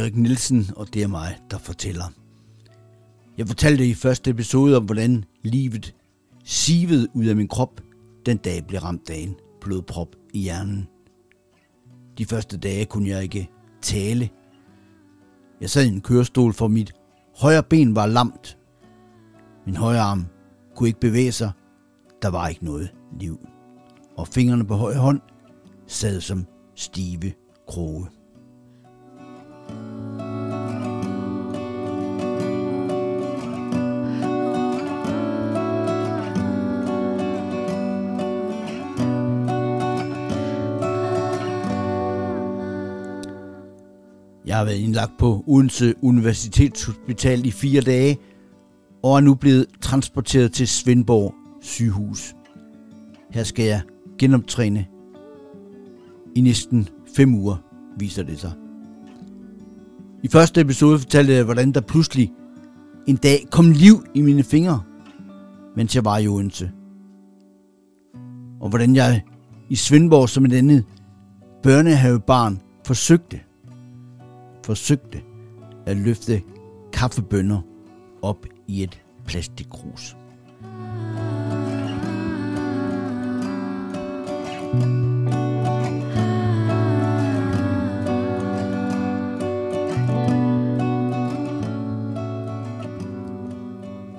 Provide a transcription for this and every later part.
Erik Nielsen, og det er mig, der fortæller. Jeg fortalte i første episode om, hvordan livet sivede ud af min krop, den dag jeg blev ramt af en blodprop i hjernen. De første dage kunne jeg ikke tale. Jeg sad i en kørestol, for mit højre ben var lamt. Min højre arm kunne ikke bevæge sig. Der var ikke noget liv. Og fingrene på højre hånd sad som stive kroge. Har været indlagt på Odense Universitetshospital i fire dage, og er nu blevet transporteret til Svendborg sygehus. Her skal jeg genoptræne i næsten fem uger, viser det sig. I første episode fortalte jeg, hvordan der pludselig en dag kom liv i mine fingre, mens jeg var i Odense. Og hvordan jeg i Svendborg som et andet børnehavebarn forsøgte forsøgte at løfte kaffebønner op i et plastikkrus.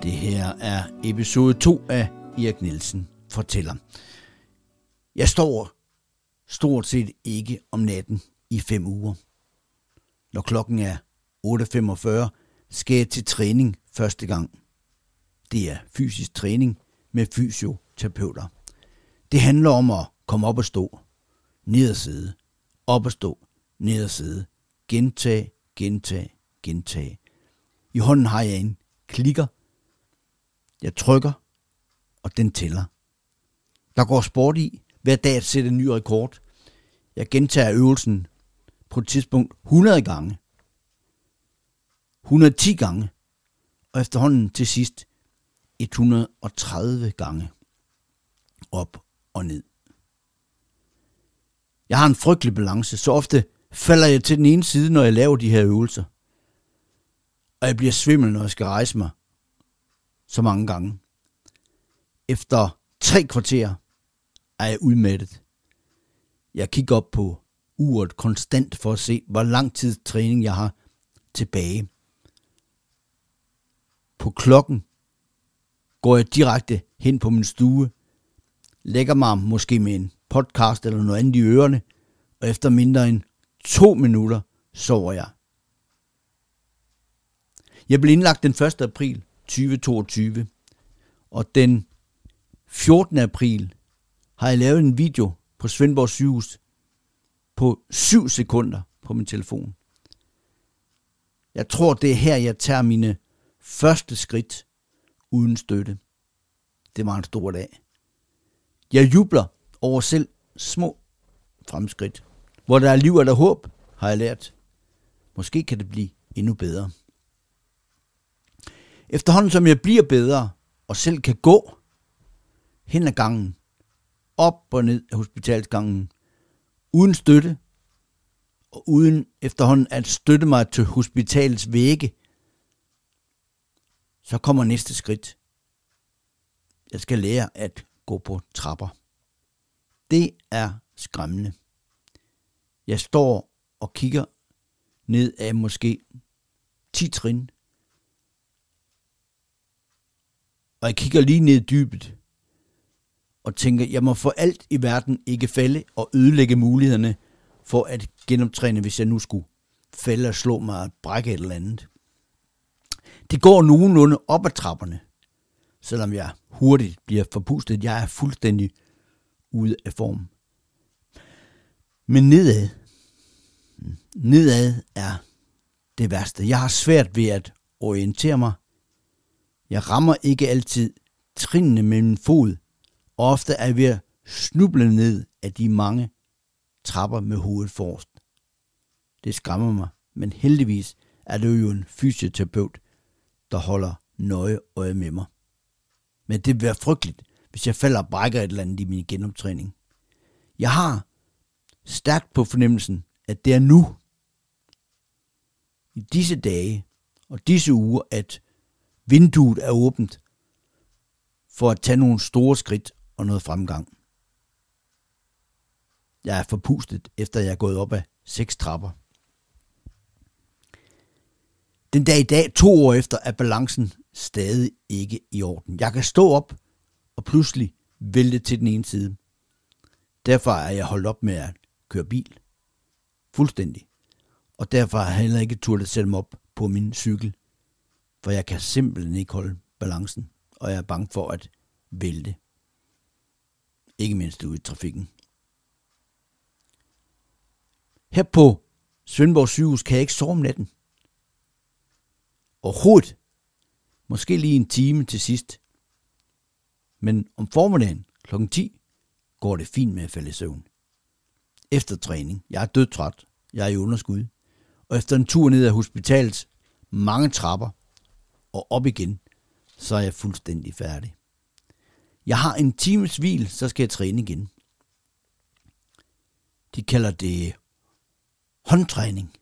Det her er episode 2 af Erik Nielsen fortæller. Jeg står stort set ikke om natten i fem uger. Når klokken er 8.45, skal jeg til træning første gang. Det er fysisk træning med fysioterapeuter. Det handler om at komme op og stå, ned og sidde, op og stå, ned og sidde, gentag, gentag, gentag. I hånden har jeg en klikker. Jeg trykker, og den tæller. Der går sport i. Hver dag at sætte en ny rekord. Jeg gentager øvelsen på et tidspunkt 100 gange. 110 gange. Og efterhånden til sidst 130 gange. Op og ned. Jeg har en frygtelig balance, så ofte falder jeg til den ene side, når jeg laver de her øvelser. Og jeg bliver svimmel, når jeg skal rejse mig. Så mange gange. Efter tre kvarter er jeg udmattet. Jeg kigger op på uret konstant for at se, hvor lang tid træning jeg har tilbage. På klokken går jeg direkte hen på min stue, lægger mig måske med en podcast eller noget andet i ørerne, og efter mindre end to minutter sover jeg. Jeg blev indlagt den 1. april 2022, og den 14. april har jeg lavet en video på Svendborg sygehus, på 7 sekunder på min telefon. Jeg tror, det er her, jeg tager mine første skridt uden støtte. Det var en stor dag. Jeg jubler over selv små fremskridt. Hvor der er liv og der håb, har jeg lært. Måske kan det blive endnu bedre. Efterhånden som jeg bliver bedre og selv kan gå hen ad gangen, op og ned af hospitalsgangen, uden støtte, og uden efterhånden at støtte mig til hospitalets vægge, så kommer næste skridt. Jeg skal lære at gå på trapper. Det er skræmmende. Jeg står og kigger ned af måske 10 trin. Og jeg kigger lige ned i dybet og tænker, jeg må for alt i verden ikke falde og ødelægge mulighederne for at genoptræne, hvis jeg nu skulle falde og slå mig og brække et eller andet. Det går nogenlunde op ad trapperne, selvom jeg hurtigt bliver forpustet. Jeg er fuldstændig ude af form. Men nedad, nedad er det værste. Jeg har svært ved at orientere mig. Jeg rammer ikke altid trinene med min fod, ofte er ved at snuble ned af de mange trapper med hovedet forrest. Det skræmmer mig, men heldigvis er det jo en fysioterapeut, der holder nøje øje med mig. Men det vil være frygteligt, hvis jeg falder og brækker et eller andet i min genoptræning. Jeg har stærkt på fornemmelsen, at det er nu. i disse dage og disse uger, at vinduet er åbent for at tage nogle store skridt og noget fremgang. Jeg er forpustet, efter jeg er gået op ad seks trapper. Den dag i dag, to år efter, er balancen stadig ikke i orden. Jeg kan stå op og pludselig vælte til den ene side. Derfor er jeg holdt op med at køre bil. Fuldstændig. Og derfor har jeg heller ikke turde sætte mig op på min cykel. For jeg kan simpelthen ikke holde balancen, og jeg er bange for at vælte. Ikke mindst ude i trafikken. Her på Svendborg sygehus kan jeg ikke sove om natten. Overhovedet. Måske lige en time til sidst. Men om formiddagen kl. 10 går det fint med at falde i søvn. Efter træning. Jeg er dødtræt. Jeg er i underskud. Og efter en tur ned ad hospitalets mange trapper og op igen, så er jeg fuldstændig færdig. Jeg har en times hvil, så skal jeg træne igen. De kalder det håndtræning.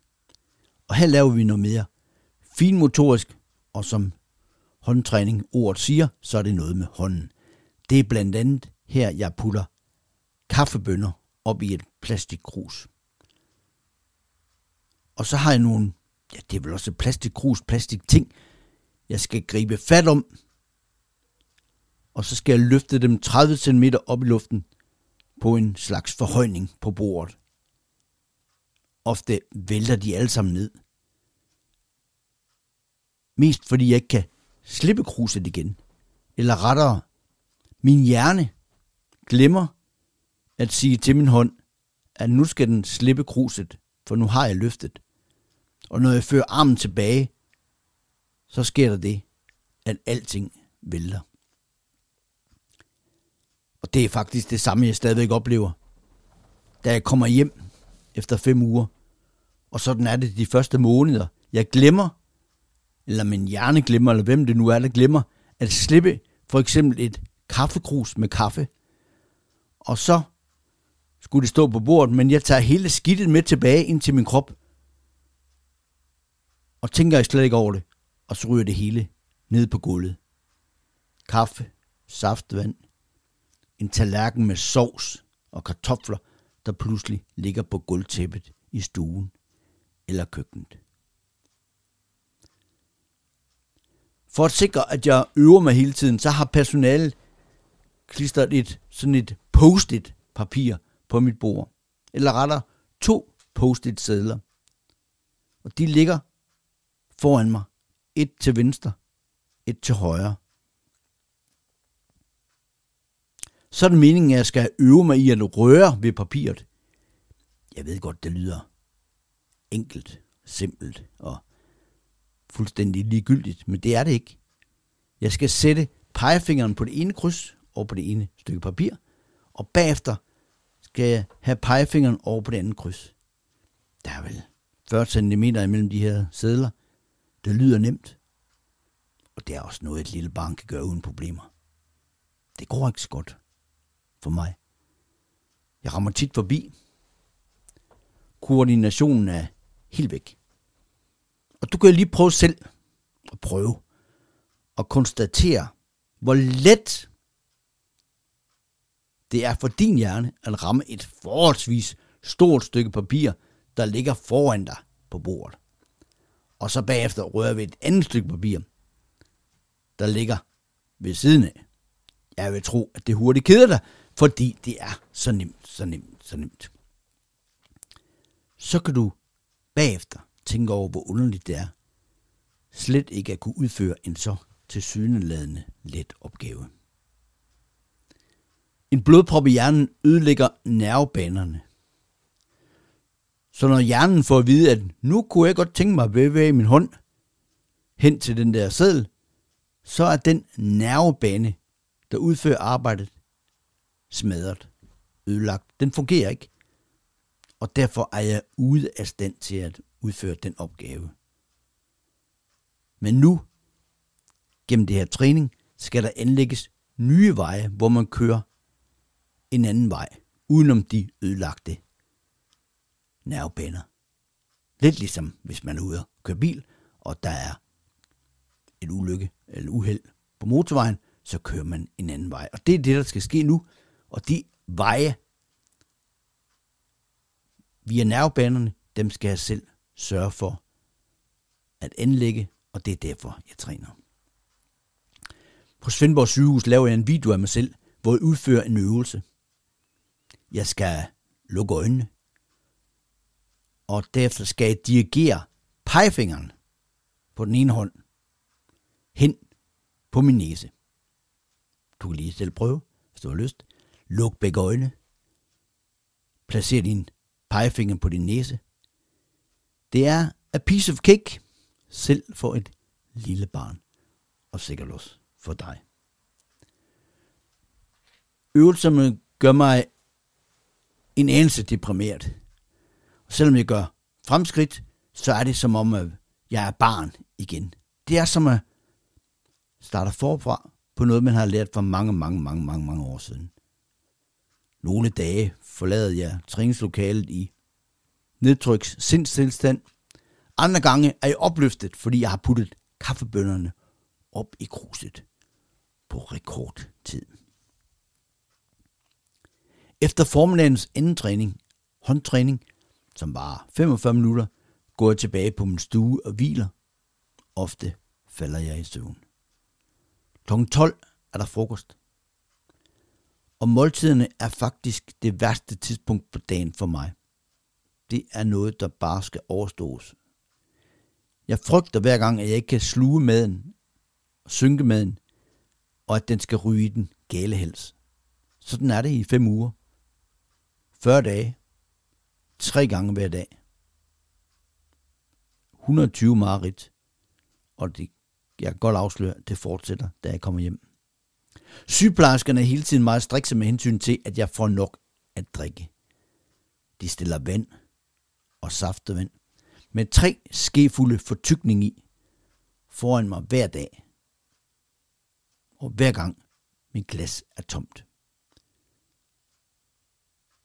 Og her laver vi noget mere finmotorisk, og som håndtræning ordet siger, så er det noget med hånden. Det er blandt andet her, jeg putter kaffebønner op i et plastikkrus. Og så har jeg nogle, ja det er vel også plastikkrus, plastikting, jeg skal gribe fat om, og så skal jeg løfte dem 30 cm op i luften på en slags forhøjning på bordet. Ofte vælter de alle sammen ned. Mest fordi jeg ikke kan slippe kruset igen. Eller rettere, min hjerne glemmer at sige til min hånd, at nu skal den slippe kruset, for nu har jeg løftet. Og når jeg fører armen tilbage, så sker der det, at alting vælter. Og det er faktisk det samme, jeg stadigvæk oplever. Da jeg kommer hjem efter fem uger, og sådan er det de første måneder. Jeg glemmer, eller min hjerne glemmer, eller hvem det nu er, der glemmer, at slippe for eksempel et kaffekrus med kaffe. Og så skulle det stå på bordet, men jeg tager hele skidtet med tilbage ind til min krop. Og tænker jeg slet ikke over det. Og så ryger det hele ned på gulvet. Kaffe, saftvand, en tallerken med sovs og kartofler, der pludselig ligger på gulvtæppet i stuen eller køkkenet. For at sikre, at jeg øver mig hele tiden, så har personalet klistret et sådan et post-it papir på mit bord. Eller rettere to post-it sædler. Og de ligger foran mig. Et til venstre, et til højre. Så er det meningen, at jeg skal øve mig i at røre ved papiret. Jeg ved godt, det lyder enkelt, simpelt og fuldstændig ligegyldigt, men det er det ikke. Jeg skal sætte pegefingeren på det ene kryds og på det ene stykke papir, og bagefter skal jeg have pegefingeren over på det andet kryds. Der er vel 40 cm imellem de her sædler. Det lyder nemt. Og det er også noget, et lille barn kan gøre uden problemer. Det går ikke så godt for mig. Jeg rammer tit forbi. Koordinationen er helt væk. Og du kan lige prøve selv at prøve at konstatere, hvor let det er for din hjerne at ramme et forholdsvis stort stykke papir, der ligger foran dig på bordet. Og så bagefter rører ved et andet stykke papir, der ligger ved siden af. Jeg vil tro, at det hurtigt keder dig, fordi det er så nemt, så nemt, så nemt. Så kan du bagefter tænke over, hvor underligt det er, slet ikke at kunne udføre en så tilsyneladende let opgave. En blodprop i hjernen ødelægger nervebanerne. Så når hjernen får at vide, at nu kunne jeg godt tænke mig at bevæge min hånd hen til den der sædel, så er den nervebane, der udfører arbejdet, smadret, ødelagt. Den fungerer ikke. Og derfor er jeg ude af stand til at udføre den opgave. Men nu, gennem det her træning, skal der anlægges nye veje, hvor man kører en anden vej, udenom de ødelagte nervebaner. Lidt ligesom hvis man er ude og kører bil, og der er et ulykke eller uheld på motorvejen, så kører man en anden vej. Og det er det, der skal ske nu. Og de veje via nervebanerne, dem skal jeg selv sørge for at anlægge, og det er derfor, jeg træner. På Svendborg sygehus laver jeg en video af mig selv, hvor jeg udfører en øvelse. Jeg skal lukke øjnene, og derefter skal jeg dirigere pegefingeren på den ene hånd hen på min næse. Du kan lige selv prøve, hvis du har lyst. Luk begge øjne. Placer din pegefinger på din næse. Det er a piece of cake, selv for et lille barn, og sikkert også for dig. Øvelserne gør mig en anelse deprimeret. Og selvom jeg gør fremskridt, så er det som om, at jeg er barn igen. Det er som at starte forfra på noget, man har lært for mange, mange, mange, mange, mange år siden. Nogle dage forlader jeg træningslokalet i nedtryks sindstilstand. Andre gange er jeg opløftet, fordi jeg har puttet kaffebønderne op i kruset på rekordtid. Efter formiddagens endetræning, håndtræning, som var 45 minutter, går jeg tilbage på min stue og hviler. Ofte falder jeg i søvn. Kl. 12 er der frokost. Og måltiderne er faktisk det værste tidspunkt på dagen for mig. Det er noget, der bare skal overstås. Jeg frygter hver gang, at jeg ikke kan sluge maden og synke maden, og at den skal ryge i den gale hals. Sådan er det i fem uger. 40 dage. Tre gange hver dag. 120 marit. Og det, jeg kan godt afsløre, det fortsætter, da jeg kommer hjem. Sygeplejerskerne er hele tiden meget strikse med hensyn til, at jeg får nok at drikke. De stiller vand og saftevand med tre skefulde fortykning i foran mig hver dag. Og hver gang min glas er tomt.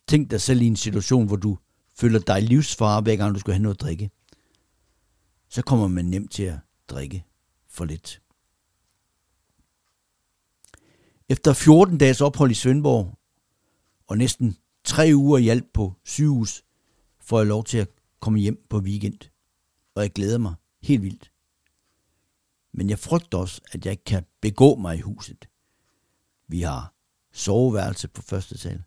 Tænk dig selv i en situation, hvor du føler dig livsfare, hver gang du skal have noget at drikke. Så kommer man nemt til at drikke for lidt. Efter 14 dages ophold i Svendborg, og næsten tre uger i alt på sygehus, får jeg lov til at komme hjem på weekend. Og jeg glæder mig helt vildt. Men jeg frygter også, at jeg ikke kan begå mig i huset. Vi har soveværelse på første sal.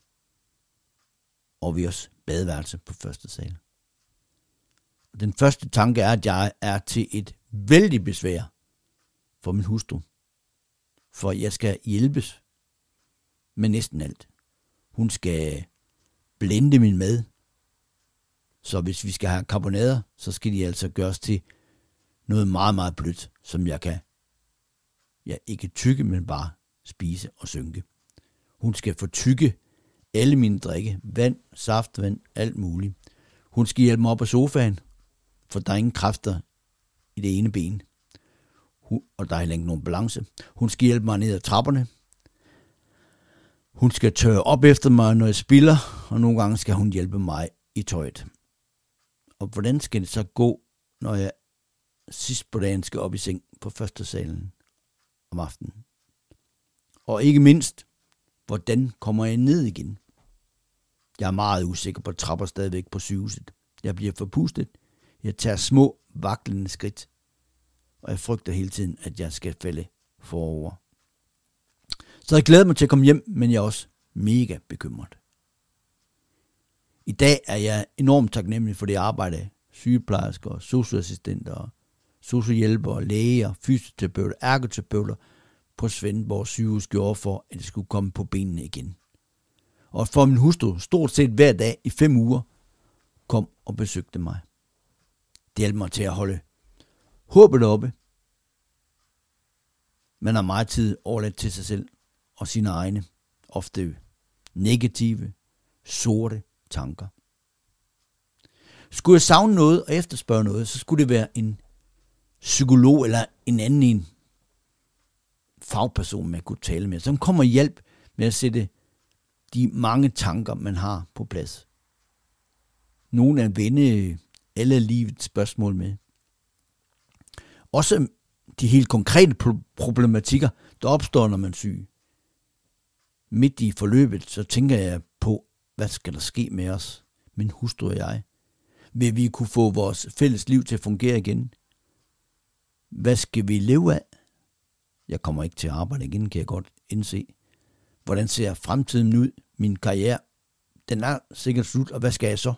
Og vi har også badeværelse på første sal. Den første tanke er, at jeg er til et vældig besvær for min hustru for jeg skal hjælpes med næsten alt. Hun skal blende min mad, så hvis vi skal have karbonader, så skal de altså gøres til noget meget, meget blødt, som jeg kan, ja, ikke tykke, men bare spise og synke. Hun skal få tykke alle mine drikke, vand, vand, alt muligt. Hun skal hjælpe mig op på sofaen, for der er ingen kræfter i det ene ben og der er heller ikke nogen balance. Hun skal hjælpe mig ned ad trapperne. Hun skal tørre op efter mig, når jeg spiller, og nogle gange skal hun hjælpe mig i tøjet. Og hvordan skal det så gå, når jeg sidst på dagen skal op i seng på første salen om aftenen? Og ikke mindst, hvordan kommer jeg ned igen? Jeg er meget usikker på trapper stadigvæk på sygehuset. Jeg bliver forpustet. Jeg tager små, vaklende skridt og jeg frygter hele tiden, at jeg skal falde forover. Så jeg glæder mig til at komme hjem, men jeg er også mega bekymret. I dag er jeg enormt taknemmelig for det arbejde, sygeplejersker, socioassistenter, sociohjælpere, læger, fysioterapeuter, ergoterapeuter på Svendborg sygehus gjorde for, at det skulle komme på benene igen. Og for min hustru stort set hver dag i fem uger kom og besøgte mig. Det hjalp mig til at holde håbet oppe. Man har meget tid overladt til sig selv og sine egne, ofte negative, sorte tanker. Skulle jeg savne noget og efterspørge noget, så skulle det være en psykolog eller en anden en fagperson, man kunne tale med, som kommer hjælp med at sætte de mange tanker, man har på plads. Nogle er vende alle livets spørgsmål med også de helt konkrete problematikker, der opstår, når man er syg. Midt i forløbet, så tænker jeg på, hvad skal der ske med os, min hustru og jeg? Vil vi kunne få vores fælles liv til at fungere igen? Hvad skal vi leve af? Jeg kommer ikke til at arbejde igen, kan jeg godt indse. Hvordan ser fremtiden ud? Min karriere, den er sikkert slut, og hvad skal jeg så?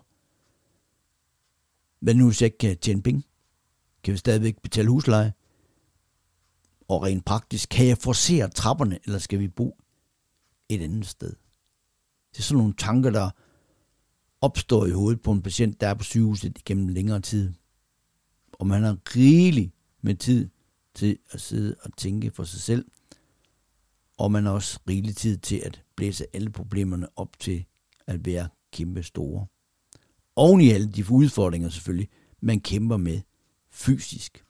Hvad nu, hvis jeg ikke kan tjene penge? Kan vi stadigvæk betale husleje? Og rent praktisk, kan jeg forsere trapperne, eller skal vi bo et andet sted? Det er sådan nogle tanker, der opstår i hovedet på en patient, der er på sygehuset igennem længere tid. Og man har rigeligt med tid til at sidde og tænke for sig selv, og man har også rigelig tid til at blæse alle problemerne op til at være kæmpe store. Oven i alle de udfordringer selvfølgelig, man kæmper med fysisk.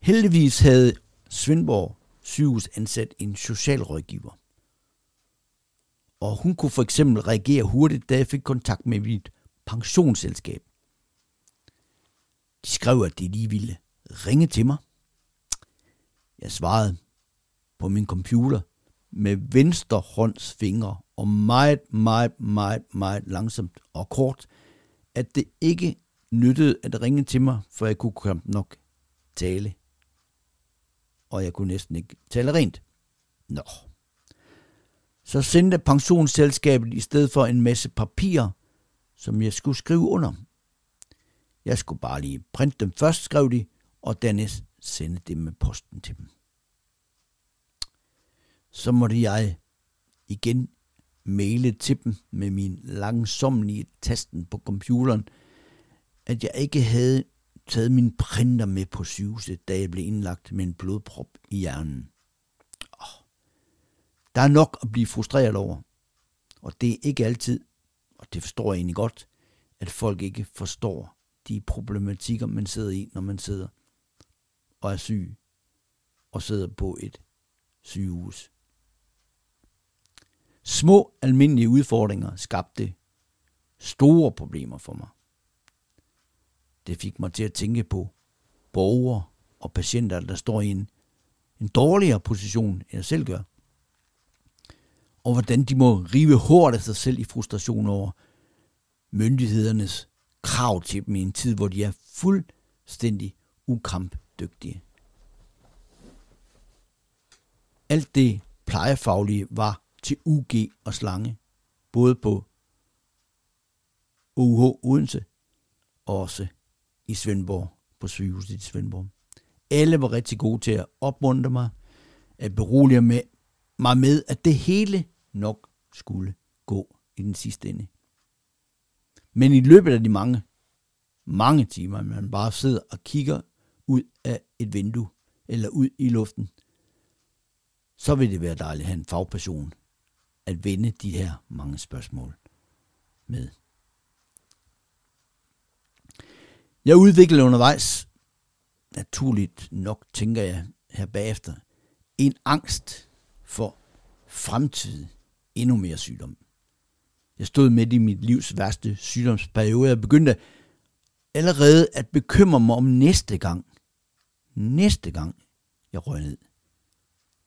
Heldigvis havde Svendborg sygehus ansat en socialrådgiver. Og hun kunne for eksempel reagere hurtigt, da jeg fik kontakt med mit pensionsselskab. De skrev, at de lige ville ringe til mig. Jeg svarede på min computer med venstre hånds fingre og meget, meget, meget, meget langsomt og kort, at det ikke nyttede at ringe til mig, for jeg kunne knap nok tale. Og jeg kunne næsten ikke tale rent. Nå. Så sendte pensionsselskabet i stedet for en masse papirer, som jeg skulle skrive under. Jeg skulle bare lige printe dem først, skrev de, og dernæst sende dem med posten til dem. Så måtte jeg igen maile til dem med min langsomlige tasten på computeren, at jeg ikke havde taget min printer med på sygehuset, da jeg blev indlagt med en blodprop i hjernen. Oh, der er nok at blive frustreret over, og det er ikke altid, og det forstår jeg egentlig godt, at folk ikke forstår de problematikker, man sidder i, når man sidder og er syg og sidder på et sygehus. Små almindelige udfordringer skabte store problemer for mig. Det fik mig til at tænke på borgere og patienter, der står i en, en dårligere position, end jeg selv gør. Og hvordan de må rive hårdt af sig selv i frustration over myndighedernes krav til dem i en tid, hvor de er fuldstændig ukampdygtige. Alt det plejefaglige var til UG og slange, både på UH Odense og også i Svendborg, på sygehuset i Svendborg. Alle var rigtig gode til at opmuntre mig, at berolige med, mig med, at det hele nok skulle gå i den sidste ende. Men i løbet af de mange, mange timer, man bare sidder og kigger ud af et vindue, eller ud i luften, så vil det være dejligt at have en fagperson at vende de her mange spørgsmål med. Jeg udviklede undervejs, naturligt nok tænker jeg her bagefter, en angst for fremtid, endnu mere sygdom. Jeg stod midt i mit livs værste sygdomsperiode. Jeg begyndte allerede at bekymre mig om næste gang. Næste gang jeg røg ned.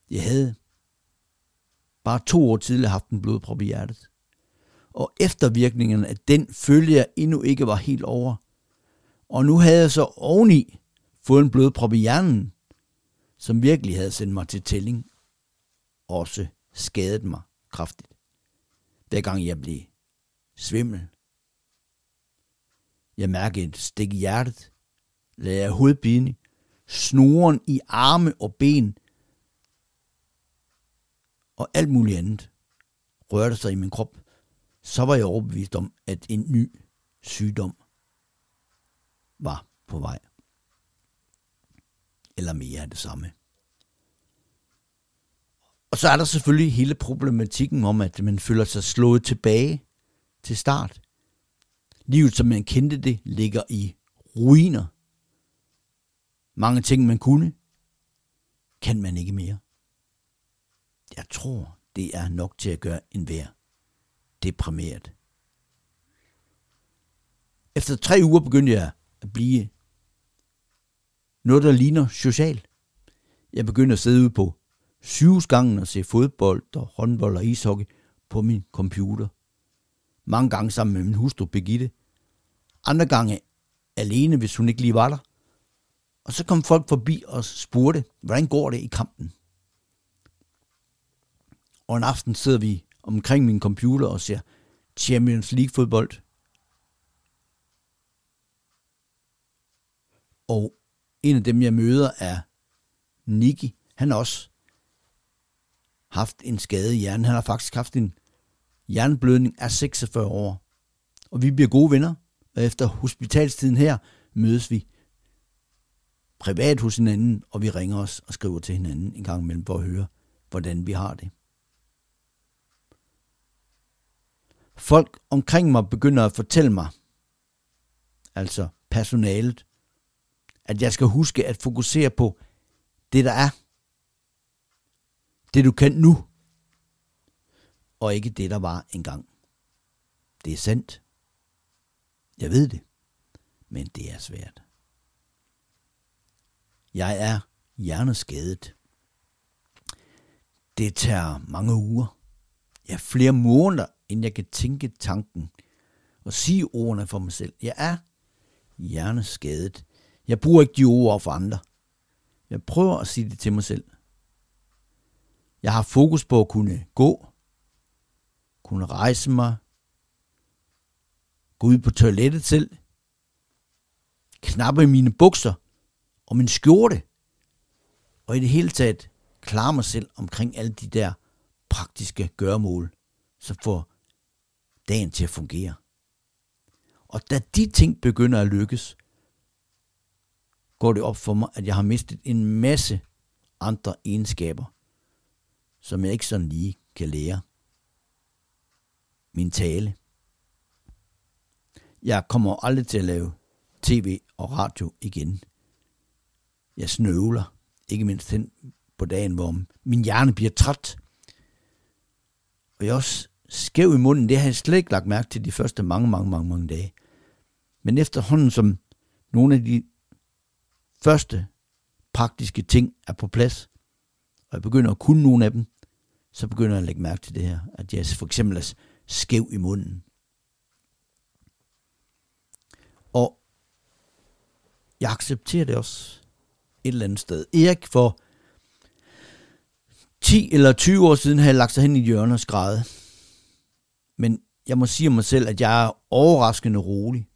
Jeg havde bare to år tidligere haft en blodprop i hjertet. Og eftervirkningerne af den følge jeg endnu ikke var helt over. Og nu havde jeg så oveni fået en blodprop i hjernen, som virkelig havde sendt mig til tælling, også skadet mig kraftigt. Hver gang jeg blev svimmel. Jeg mærkede et stik i hjertet, lagde jeg hovedpine, snoren i arme og ben, og alt muligt andet rørte sig i min krop, så var jeg overbevist om, at en ny sygdom var på vej. Eller mere af det samme. Og så er der selvfølgelig hele problematikken om, at man føler sig slået tilbage til start. Livet, som man kendte det, ligger i ruiner. Mange ting, man kunne, kan man ikke mere. Jeg tror, det er nok til at gøre en vær deprimeret. Efter tre uger begyndte jeg at blive noget, der ligner social. Jeg begyndte at sidde ude på sygehusgangen og se fodbold og håndbold og ishockey på min computer. Mange gange sammen med min hustru Begitte. Andre gange alene, hvis hun ikke lige var der. Og så kom folk forbi og spurgte, hvordan går det i kampen? Og en aften sidder vi omkring min computer og ser Champions League fodbold. Og en af dem, jeg møder, er Nicky. Han har også haft en skade i hjernen. Han har faktisk haft en hjerneblødning af 46 år. Og vi bliver gode venner. Og efter hospitalstiden her mødes vi privat hos hinanden, og vi ringer os og skriver til hinanden en gang imellem for at høre, hvordan vi har det. Folk omkring mig begynder at fortælle mig, altså personalet, at jeg skal huske at fokusere på det, der er. Det, du kan nu, og ikke det, der var engang. Det er sandt. Jeg ved det, men det er svært. Jeg er hjerneskadet. Det tager mange uger, ja flere måneder, inden jeg kan tænke tanken og sige ordene for mig selv. Jeg er hjerneskadet. Jeg bruger ikke de ord for andre. Jeg prøver at sige det til mig selv. Jeg har fokus på at kunne gå, kunne rejse mig, gå ud på toilettet selv, knappe mine bukser og min skjorte, og i det hele taget klare mig selv omkring alle de der praktiske gørmål, så får dagen til at fungere. Og da de ting begynder at lykkes, går det op for mig, at jeg har mistet en masse andre egenskaber, som jeg ikke sådan lige kan lære. Min tale. Jeg kommer aldrig til at lave tv og radio igen. Jeg snøvler, ikke mindst hen på dagen, hvor min hjerne bliver træt. Og jeg er også skæv i munden, det har jeg slet ikke lagt mærke til de første mange, mange, mange, mange dage. Men efterhånden som nogle af de første praktiske ting er på plads, og jeg begynder at kunne nogle af dem, så begynder jeg at lægge mærke til det her, at jeg for eksempel er skæv i munden. Og jeg accepterer det også et eller andet sted. Erik for 10 eller 20 år siden havde lagt sig hen i hjørnet og skrædet. Men jeg må sige om mig selv, at jeg er overraskende rolig.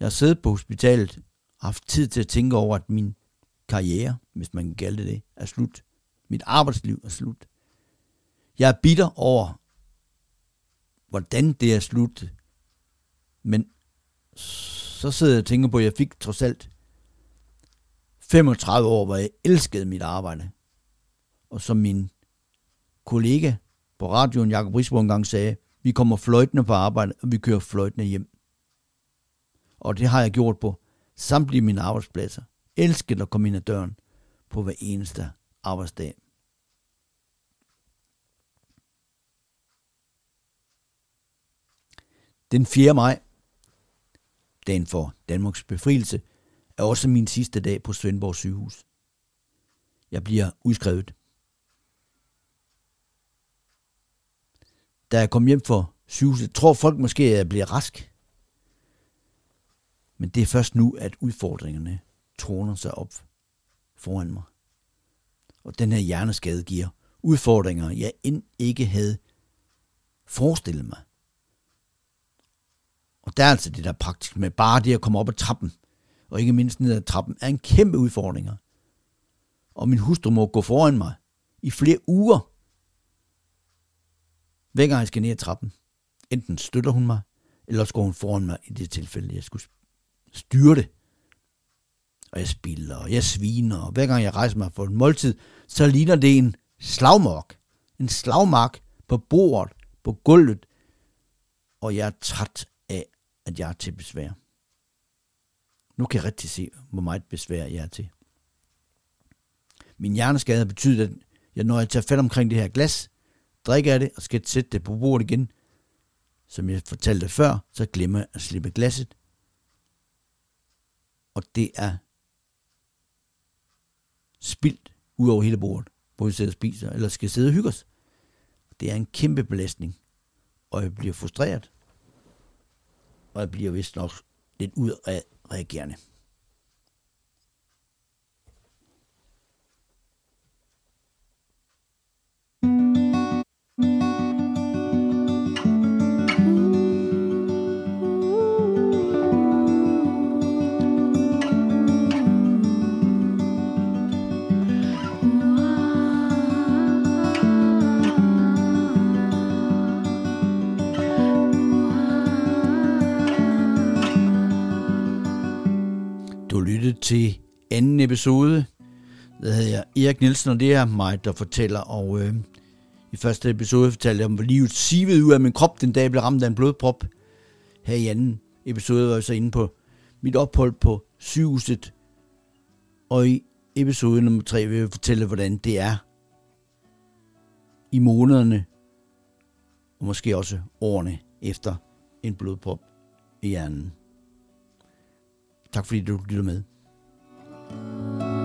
Jeg har siddet på hospitalet haft tid til at tænke over, at min karriere, hvis man kan kalde det det, er slut. Mit arbejdsliv er slut. Jeg er bitter over, hvordan det er slut. Men så sidder jeg og tænker på, at jeg fik trods alt 35 år, hvor jeg elskede mit arbejde. Og som min kollega på radioen, Jakob Risbo, engang sagde, vi kommer fløjtende på arbejde, og vi kører fløjtende hjem. Og det har jeg gjort på samtlige mine arbejdspladser. Elsket at komme ind ad døren på hver eneste arbejdsdag. Den 4. maj, dagen for Danmarks befrielse, er også min sidste dag på Svendborg sygehus. Jeg bliver udskrevet. Da jeg kom hjem for sygehuset, tror folk måske, at jeg bliver rask. Men det er først nu, at udfordringerne troner sig op foran mig. Og den her hjerneskade giver udfordringer, jeg end ikke havde forestillet mig. Og der er altså det der praktisk med bare det at komme op ad trappen, og ikke mindst ned ad trappen, er en kæmpe udfordring. Og min hustru må gå foran mig i flere uger, hver gang jeg skal ned ad trappen. Enten støtter hun mig, eller så går hun foran mig i det tilfælde, jeg skulle styre det. Og jeg spiller, og jeg sviner, og hver gang jeg rejser mig for en måltid, så ligner det en slagmark. En slagmark på bordet, på gulvet, og jeg er træt af, at jeg er til besvær. Nu kan jeg rigtig se, hvor meget besvær jeg er til. Min hjerneskade har betydet, at jeg, når jeg tager fat omkring det her glas, drikker af det og skal sætte det på bordet igen, som jeg fortalte før, så glemmer jeg at slippe glasset og det er spildt ud over hele bordet, hvor vi sidder og spiser, eller skal sidde og hygge os. Det er en kæmpe belastning, og jeg bliver frustreret, og jeg bliver vist nok lidt ud af udreagerende. Til anden episode. Der hedder jeg Erik Nielsen, og det er mig, der fortæller. Og øh, i første episode fortalte jeg om, hvor livet sivede ud af min krop, den dag jeg blev ramt af en blodprop. Her i anden episode var jeg så inde på mit ophold på sygehuset. Og i episode nummer 3 vil jeg fortælle, hvordan det er i månederne, og måske også årene efter en blodprop i hjernen. Tak fordi du lytter med. Oh.